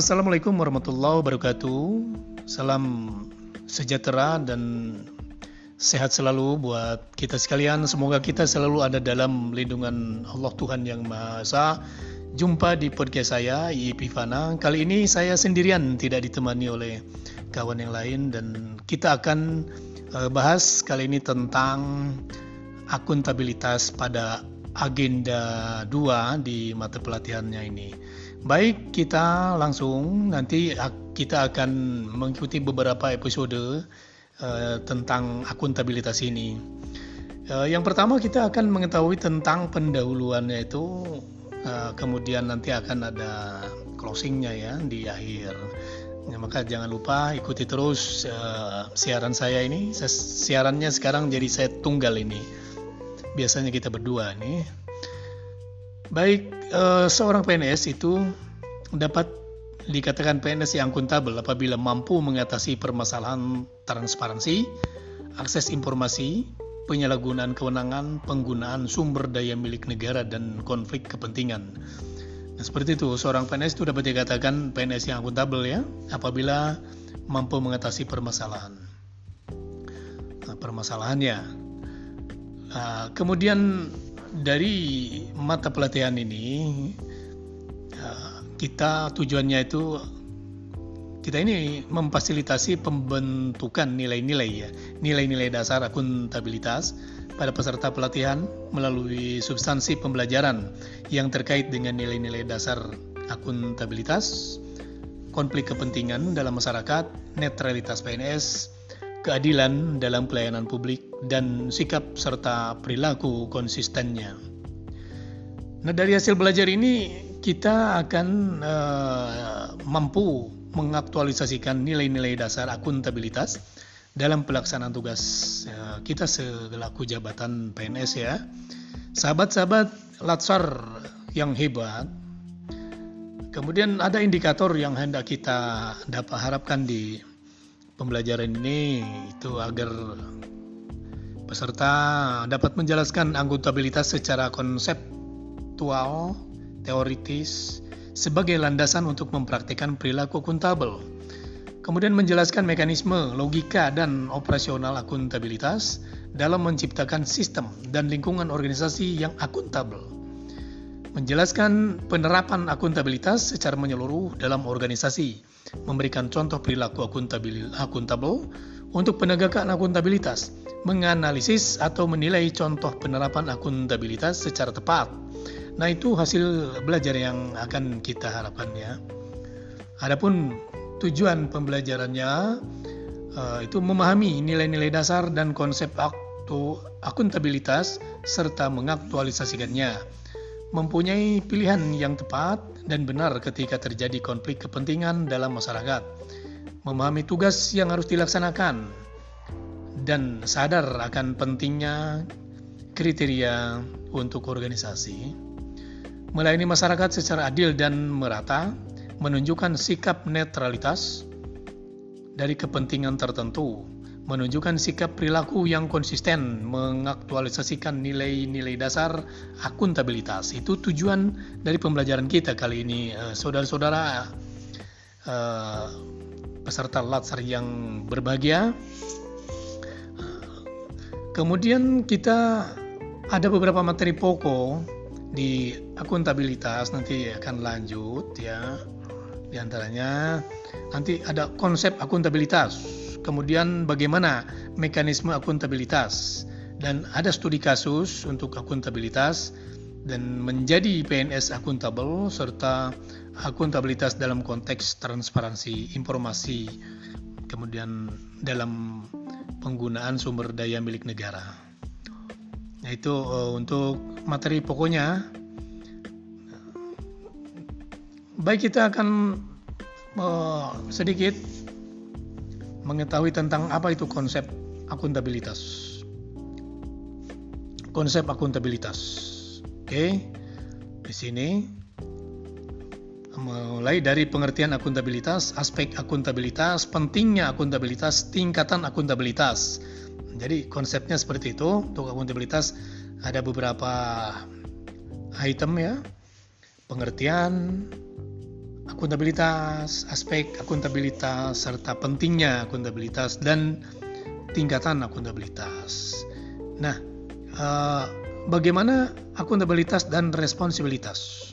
Assalamualaikum warahmatullahi wabarakatuh. Salam sejahtera dan sehat selalu buat kita sekalian. Semoga kita selalu ada dalam lindungan Allah Tuhan Yang Maha Esa. Jumpa di podcast saya, I Pivana. Kali ini saya sendirian, tidak ditemani oleh kawan yang lain dan kita akan uh, bahas kali ini tentang akuntabilitas pada agenda 2 di mata pelatihannya ini. Baik, kita langsung nanti kita akan mengikuti beberapa episode uh, tentang akuntabilitas ini. Uh, yang pertama kita akan mengetahui tentang pendahuluannya itu uh, kemudian nanti akan ada closingnya ya di akhir. Ya, maka jangan lupa ikuti terus uh, siaran saya ini. Siarannya sekarang jadi saya tunggal ini biasanya kita berdua nih. Baik, uh, seorang PNS itu dapat dikatakan PNS yang akuntabel apabila mampu mengatasi permasalahan transparansi, akses informasi, penyalahgunaan kewenangan, penggunaan sumber daya milik negara dan konflik kepentingan. Nah, seperti itu, seorang PNS itu dapat dikatakan PNS yang akuntabel ya, apabila mampu mengatasi permasalahan. Nah, permasalahannya Uh, kemudian dari mata pelatihan ini uh, kita tujuannya itu kita ini memfasilitasi pembentukan nilai-nilai ya nilai-nilai dasar akuntabilitas pada peserta pelatihan melalui substansi pembelajaran yang terkait dengan nilai-nilai dasar akuntabilitas, konflik kepentingan dalam masyarakat, netralitas PNS, keadilan dalam pelayanan publik, dan sikap serta perilaku konsistennya. Nah, dari hasil belajar ini kita akan uh, mampu mengaktualisasikan nilai-nilai dasar akuntabilitas dalam pelaksanaan tugas uh, kita selaku jabatan PNS ya. Sahabat-sahabat Latsar yang hebat. Kemudian ada indikator yang hendak kita dapat harapkan di pembelajaran ini itu agar peserta dapat menjelaskan akuntabilitas secara konseptual, teoritis, sebagai landasan untuk mempraktikkan perilaku akuntabel. Kemudian menjelaskan mekanisme, logika, dan operasional akuntabilitas dalam menciptakan sistem dan lingkungan organisasi yang akuntabel. Menjelaskan penerapan akuntabilitas secara menyeluruh dalam organisasi, memberikan contoh perilaku akuntabel, untuk penegakan akuntabilitas, menganalisis atau menilai contoh penerapan akuntabilitas secara tepat. Nah, itu hasil belajar yang akan kita harapkan ya. Adapun tujuan pembelajarannya uh, itu memahami nilai-nilai dasar dan konsep aktu akuntabilitas serta mengaktualisasikannya mempunyai pilihan yang tepat dan benar ketika terjadi konflik kepentingan dalam masyarakat, memahami tugas yang harus dilaksanakan, dan sadar akan pentingnya kriteria untuk organisasi, melayani masyarakat secara adil dan merata, menunjukkan sikap netralitas dari kepentingan tertentu, menunjukkan sikap perilaku yang konsisten, mengaktualisasikan nilai-nilai dasar akuntabilitas. Itu tujuan dari pembelajaran kita kali ini, eh, saudara-saudara uh, peserta Latsar yang berbahagia. Kemudian kita ada beberapa materi pokok di akuntabilitas nanti akan lanjut ya. Di antaranya nanti ada konsep akuntabilitas kemudian bagaimana mekanisme akuntabilitas dan ada studi kasus untuk akuntabilitas dan menjadi PNS akuntabel serta akuntabilitas dalam konteks transparansi informasi kemudian dalam penggunaan sumber daya milik negara. Nah, itu uh, untuk materi pokoknya. Baik kita akan uh, sedikit mengetahui tentang apa itu konsep akuntabilitas. Konsep akuntabilitas. Oke. Di sini mulai dari pengertian akuntabilitas, aspek akuntabilitas, pentingnya akuntabilitas, tingkatan akuntabilitas. Jadi konsepnya seperti itu. Untuk akuntabilitas ada beberapa item ya. Pengertian, akuntabilitas, aspek akuntabilitas serta pentingnya akuntabilitas dan tingkatan akuntabilitas. Nah, eh, bagaimana akuntabilitas dan responsibilitas?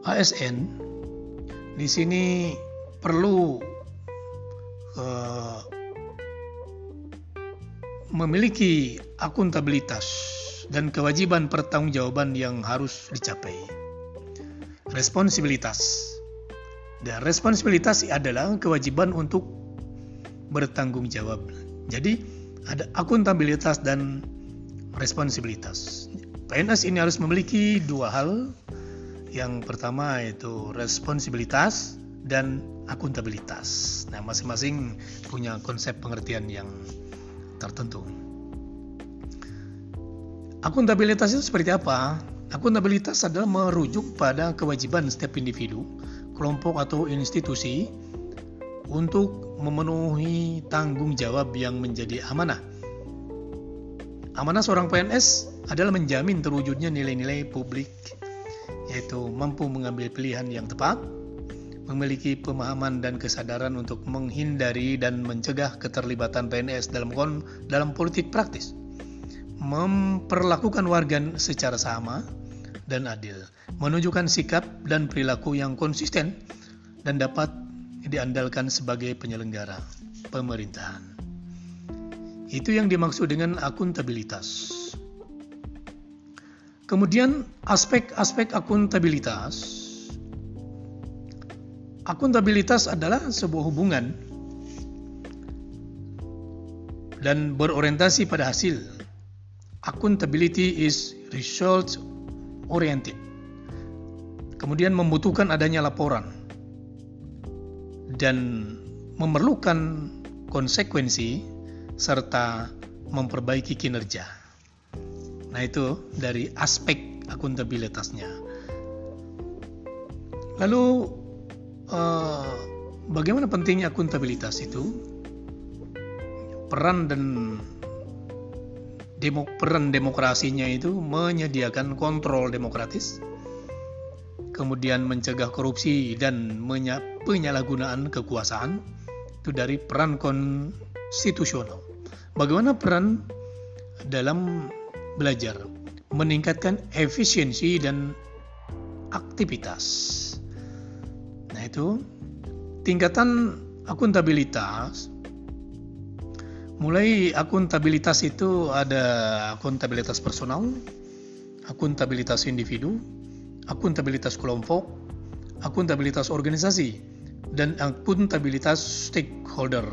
ASN di sini perlu uh, memiliki akuntabilitas dan kewajiban pertanggungjawaban yang harus dicapai. Responsibilitas dan responsibilitas adalah kewajiban untuk bertanggung jawab. Jadi ada akuntabilitas dan responsibilitas. PNS ini harus memiliki dua hal yang pertama itu responsibilitas dan akuntabilitas. Nah, masing-masing punya konsep pengertian yang tertentu. Akuntabilitas itu seperti apa? Akuntabilitas adalah merujuk pada kewajiban setiap individu, kelompok atau institusi untuk memenuhi tanggung jawab yang menjadi amanah. Amanah seorang PNS adalah menjamin terwujudnya nilai-nilai publik yaitu mampu mengambil pilihan yang tepat, memiliki pemahaman dan kesadaran untuk menghindari dan mencegah keterlibatan PNS dalam dalam politik praktis, memperlakukan warga secara sama dan adil, menunjukkan sikap dan perilaku yang konsisten dan dapat diandalkan sebagai penyelenggara pemerintahan. Itu yang dimaksud dengan akuntabilitas. Kemudian aspek-aspek akuntabilitas. Akuntabilitas adalah sebuah hubungan dan berorientasi pada hasil. Accountability is result oriented. Kemudian membutuhkan adanya laporan dan memerlukan konsekuensi serta memperbaiki kinerja. Nah, itu dari aspek akuntabilitasnya. Lalu eh, bagaimana pentingnya akuntabilitas itu? Peran dan demo, peran demokrasinya itu menyediakan kontrol demokratis, kemudian mencegah korupsi dan penyalahgunaan kekuasaan itu dari peran konstitusional. Bagaimana peran dalam belajar, meningkatkan efisiensi dan aktivitas. Nah, itu tingkatan akuntabilitas. Mulai akuntabilitas itu ada akuntabilitas personal, akuntabilitas individu, akuntabilitas kelompok, akuntabilitas organisasi, dan akuntabilitas stakeholder.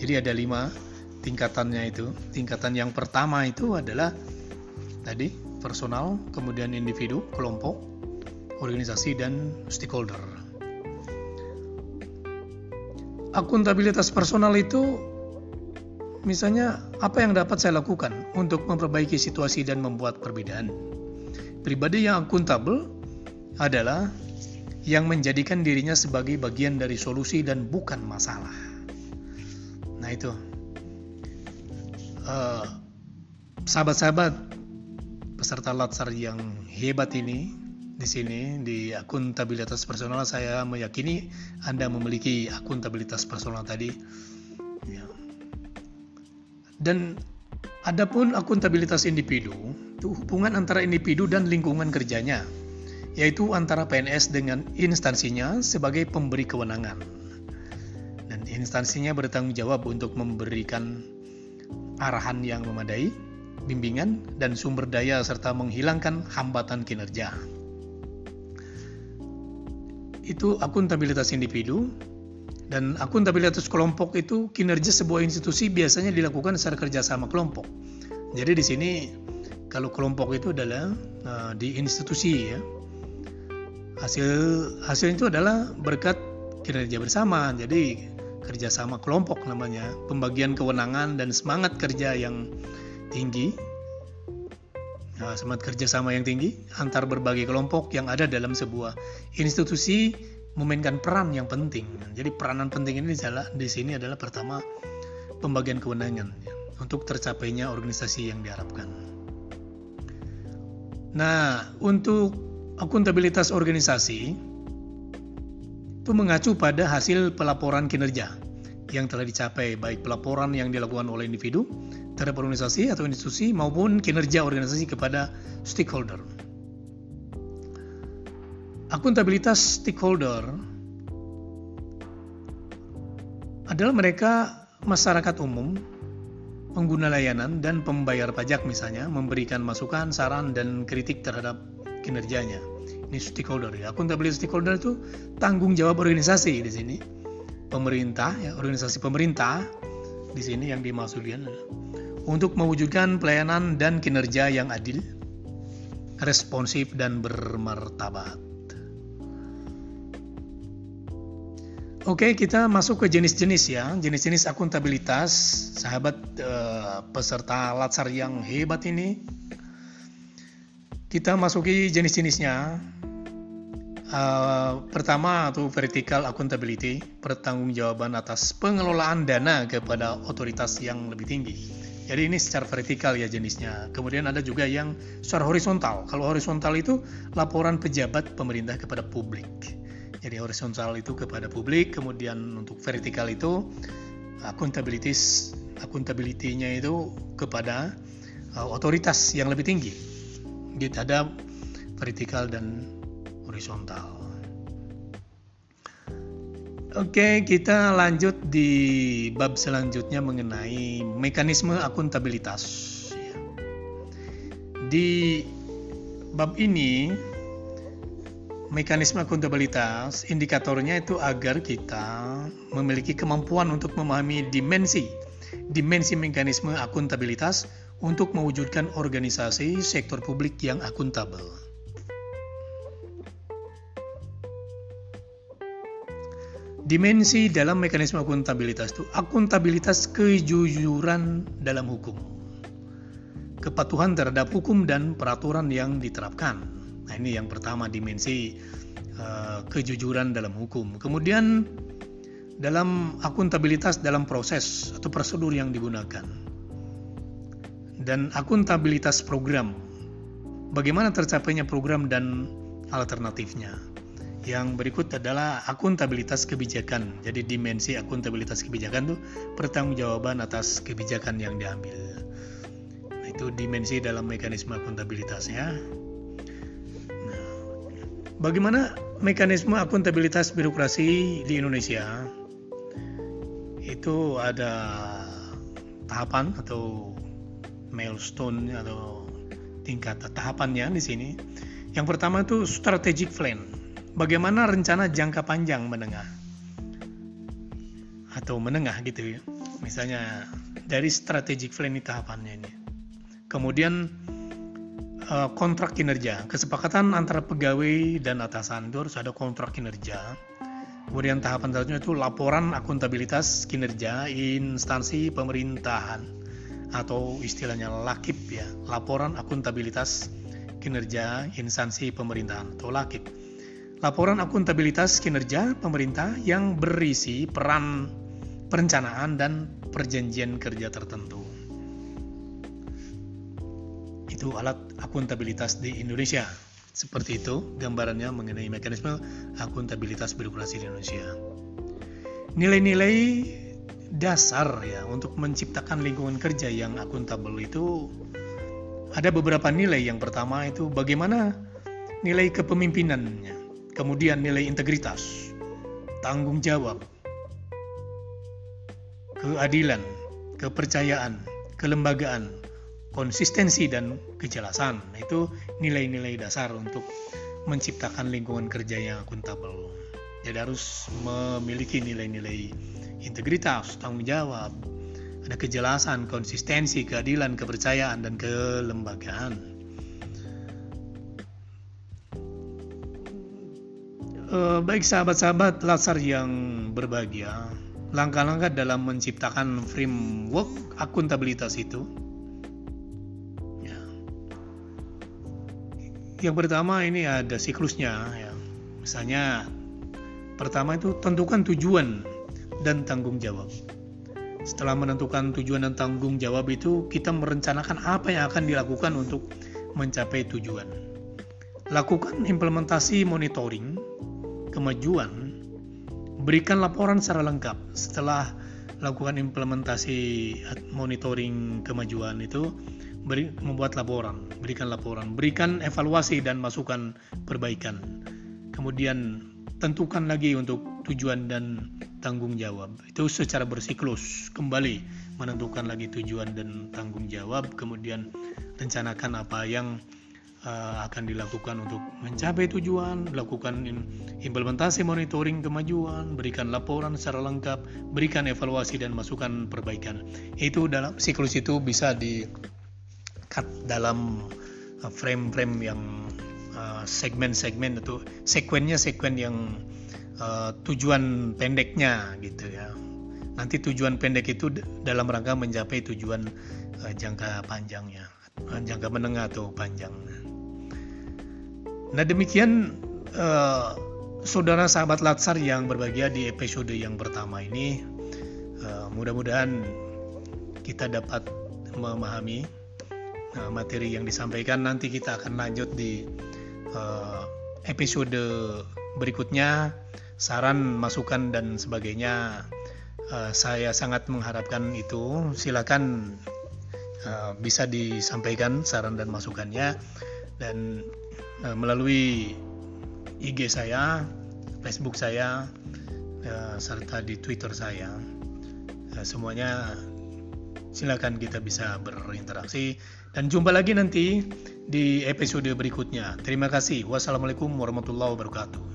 Jadi ada lima tingkatannya itu. Tingkatan yang pertama itu adalah tadi personal, kemudian individu, kelompok, organisasi dan stakeholder. Akuntabilitas personal itu misalnya apa yang dapat saya lakukan untuk memperbaiki situasi dan membuat perbedaan. Pribadi yang akuntabel adalah yang menjadikan dirinya sebagai bagian dari solusi dan bukan masalah. Nah, itu eh, sahabat-sahabat peserta latsar yang hebat ini di sini di akuntabilitas personal saya meyakini Anda memiliki akuntabilitas personal tadi. Dan adapun akuntabilitas individu itu hubungan antara individu dan lingkungan kerjanya yaitu antara PNS dengan instansinya sebagai pemberi kewenangan dan instansinya bertanggung jawab untuk memberikan arahan yang memadai, bimbingan, dan sumber daya serta menghilangkan hambatan kinerja. Itu akuntabilitas individu dan akuntabilitas kelompok itu kinerja sebuah institusi biasanya dilakukan secara kerjasama kelompok. Jadi di sini kalau kelompok itu adalah uh, di institusi ya. Hasil hasil itu adalah berkat kinerja bersama. Jadi kerjasama kelompok namanya, pembagian kewenangan dan semangat kerja yang tinggi, nah, semangat kerjasama yang tinggi antar berbagai kelompok yang ada dalam sebuah institusi memainkan peran yang penting. Jadi peranan penting ini adalah di sini adalah pertama pembagian kewenangan ya, untuk tercapainya organisasi yang diharapkan. Nah, untuk akuntabilitas organisasi itu mengacu pada hasil pelaporan kinerja yang telah dicapai, baik pelaporan yang dilakukan oleh individu terhadap organisasi atau institusi maupun kinerja organisasi kepada stakeholder. Akuntabilitas stakeholder adalah mereka masyarakat umum, pengguna layanan dan pembayar pajak misalnya memberikan masukan, saran dan kritik terhadap kinerjanya. Ini stakeholder ya. Akuntabilitas stakeholder itu tanggung jawab organisasi di sini. Pemerintah ya organisasi pemerintah di sini yang dimaksudkan untuk mewujudkan pelayanan dan kinerja yang adil responsif dan bermartabat Oke, kita masuk ke jenis-jenis ya. Jenis-jenis akuntabilitas, sahabat eh, peserta latsar yang hebat ini. Kita masuki jenis-jenisnya. Uh, pertama itu vertical accountability, pertanggungjawaban atas pengelolaan dana kepada otoritas yang lebih tinggi. Jadi ini secara vertikal ya jenisnya. Kemudian ada juga yang secara horizontal. Kalau horizontal itu laporan pejabat pemerintah kepada publik. Jadi horizontal itu kepada publik, kemudian untuk vertikal itu akuntabilitas akuntabilitinya itu kepada uh, otoritas yang lebih tinggi. Gitu ada vertikal dan horizontal. Oke, kita lanjut di bab selanjutnya mengenai mekanisme akuntabilitas. Di bab ini, mekanisme akuntabilitas, indikatornya itu agar kita memiliki kemampuan untuk memahami dimensi, dimensi mekanisme akuntabilitas untuk mewujudkan organisasi sektor publik yang akuntabel. Dimensi dalam mekanisme akuntabilitas itu akuntabilitas kejujuran dalam hukum. Kepatuhan terhadap hukum dan peraturan yang diterapkan. Nah, ini yang pertama dimensi uh, kejujuran dalam hukum. Kemudian dalam akuntabilitas dalam proses atau prosedur yang digunakan. Dan akuntabilitas program. Bagaimana tercapainya program dan alternatifnya yang berikut adalah akuntabilitas kebijakan. Jadi dimensi akuntabilitas kebijakan itu pertanggungjawaban atas kebijakan yang diambil. Nah, itu dimensi dalam mekanisme akuntabilitasnya. Bagaimana mekanisme akuntabilitas birokrasi di Indonesia? Itu ada tahapan atau milestone atau tingkat tahapannya di sini. Yang pertama itu strategic plan bagaimana rencana jangka panjang menengah atau menengah gitu ya misalnya dari strategic plan tahapannya ini kemudian eh, kontrak kinerja. Kesepakatan antara pegawai dan atasan itu harus ada kontrak kinerja. Kemudian tahapan selanjutnya itu laporan akuntabilitas kinerja instansi pemerintahan atau istilahnya lakip ya laporan akuntabilitas kinerja instansi pemerintahan atau lakip. Laporan akuntabilitas kinerja pemerintah yang berisi peran perencanaan dan perjanjian kerja tertentu. Itu alat akuntabilitas di Indonesia. Seperti itu gambarannya mengenai mekanisme akuntabilitas birokrasi di Indonesia. Nilai-nilai dasar ya untuk menciptakan lingkungan kerja yang akuntabel itu ada beberapa nilai. Yang pertama itu bagaimana nilai kepemimpinannya kemudian nilai integritas, tanggung jawab, keadilan, kepercayaan, kelembagaan, konsistensi dan kejelasan. Itu nilai-nilai dasar untuk menciptakan lingkungan kerja yang akuntabel. Jadi harus memiliki nilai-nilai integritas, tanggung jawab, ada kejelasan, konsistensi, keadilan, kepercayaan dan kelembagaan. Uh, baik sahabat-sahabat latsar yang berbahagia, langkah-langkah dalam menciptakan framework akuntabilitas itu. Yang pertama ini ada siklusnya, ya. misalnya pertama itu tentukan tujuan dan tanggung jawab. Setelah menentukan tujuan dan tanggung jawab itu, kita merencanakan apa yang akan dilakukan untuk mencapai tujuan. lakukan implementasi monitoring kemajuan, berikan laporan secara lengkap setelah lakukan implementasi monitoring kemajuan itu beri, membuat laporan, berikan laporan, berikan evaluasi dan masukan perbaikan. Kemudian tentukan lagi untuk tujuan dan tanggung jawab. Itu secara bersiklus kembali menentukan lagi tujuan dan tanggung jawab, kemudian rencanakan apa yang uh, akan dilakukan untuk mencapai tujuan, lakukan implementasi monitoring kemajuan, berikan laporan secara lengkap, berikan evaluasi dan masukan perbaikan. Itu dalam siklus itu bisa di cut dalam eh, frame-frame yang uh, segmen-segmen atau sekuennya sekuen yang uh, tujuan pendeknya gitu ya. Nanti tujuan pendek itu dalam rangka mencapai tujuan uh, jangka panjangnya, jangka menengah atau panjang. Nah demikian uh, saudara sahabat Latsar yang berbahagia di episode yang pertama ini. Uh, mudah-mudahan kita dapat memahami uh, materi yang disampaikan. Nanti kita akan lanjut di uh, episode berikutnya. Saran, masukan dan sebagainya. Uh, saya sangat mengharapkan itu. Silakan uh, bisa disampaikan saran dan masukannya dan Eh, melalui IG saya, Facebook saya, uh, serta di Twitter saya. Uh, semuanya silakan kita bisa berinteraksi dan jumpa lagi nanti di episode berikutnya. Terima kasih. Wassalamualaikum warahmatullahi wabarakatuh.